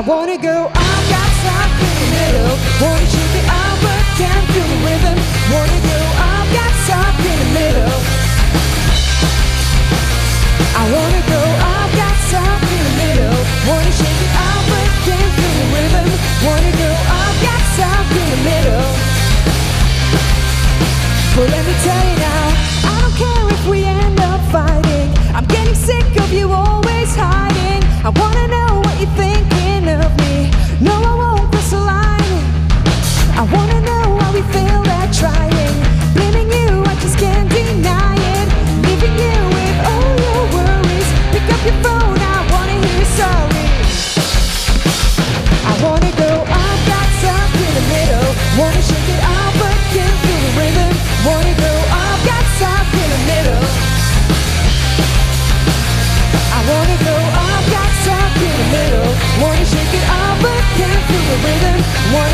I wanna go. I've got something in the middle. Wanna shake it out, but can't feel the rhythm. Wanna go. I've got something in the middle. I wanna go. I've got something in the middle. Wanna shake it out, but can't feel the rhythm. Wanna go. I've got something in the middle. Well, let me tell you now, I don't care if we end up fighting. I'm getting sick of you always wanna go, I've got something in the middle. Wanna shake it out, but can't feel the rhythm. Wanna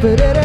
Ba-da-ba-ba-ba-ba-da-ba-da-ba-da-ba-da-ba-da-ba-da-ba-da